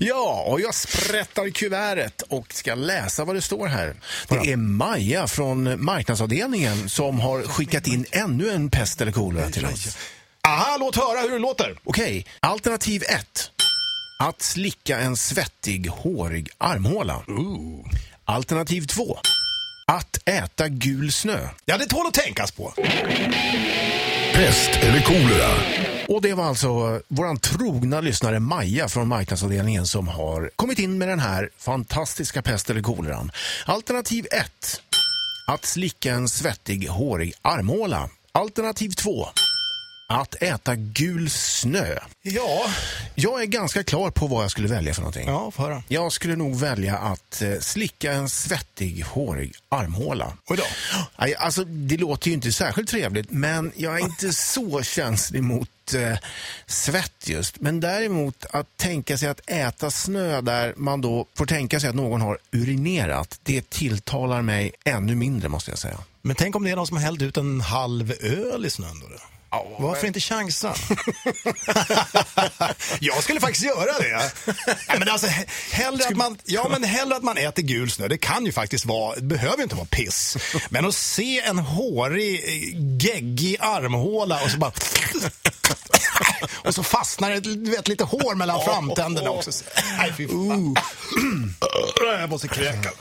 Ja, och jag sprättar kuvertet och ska läsa vad det står här. Det är Maja från marknadsavdelningen som har skickat in ännu en pest eller kolera till oss. Aha, låt höra hur det låter. Okej, alternativ 1. Att slicka en svettig, hårig armhåla. Alternativ 2. Att äta gul snö. Ja, det tål att tänkas på. Pest eller kolera? Och det var alltså våran trogna lyssnare Maja från marknadsavdelningen som har kommit in med den här fantastiska pest eller koleran. Alternativ 1. Att slicka en svettig, hårig armhåla. Alternativ 2. Att äta gul snö. Ja, Jag är ganska klar på vad jag skulle välja för någonting. ja få höra. Jag skulle nog välja att eh, slicka en svettig, hårig armhåla. Oj då. Alltså, det låter ju inte särskilt trevligt, men jag är inte så känslig mot eh, svett just. Men däremot att tänka sig att äta snö där man då får tänka sig att någon har urinerat, det tilltalar mig ännu mindre måste jag säga. Men tänk om det är någon som har hällt ut en halv öl i snön då? Varför inte chansa? jag skulle faktiskt göra det. Ja, men alltså, he- hellre, att man, ja, men hellre att man äter gul snö. Det kan ju faktiskt vara, det behöver ju inte vara piss. Men att se en hårig, geggig armhåla och så bara... Och så fastnar det du vet, lite hår mellan framtänderna också. Nej, fy fan. Jag måste kräkas.